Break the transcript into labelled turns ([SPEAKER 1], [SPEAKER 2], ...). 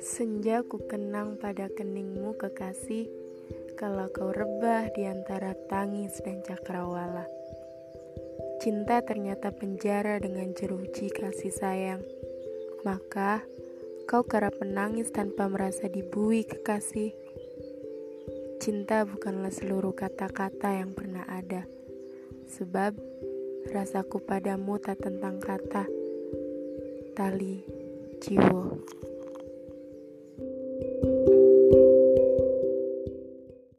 [SPEAKER 1] Senja ku kenang pada keningmu kekasih Kalau kau rebah di antara tangis dan cakrawala. Cinta ternyata penjara dengan jeruji kasih sayang. Maka kau kerap menangis tanpa merasa dibui kekasih. Cinta bukanlah seluruh kata-kata yang pernah ada Sebab rasaku padamu tak tentang kata Tali jiwa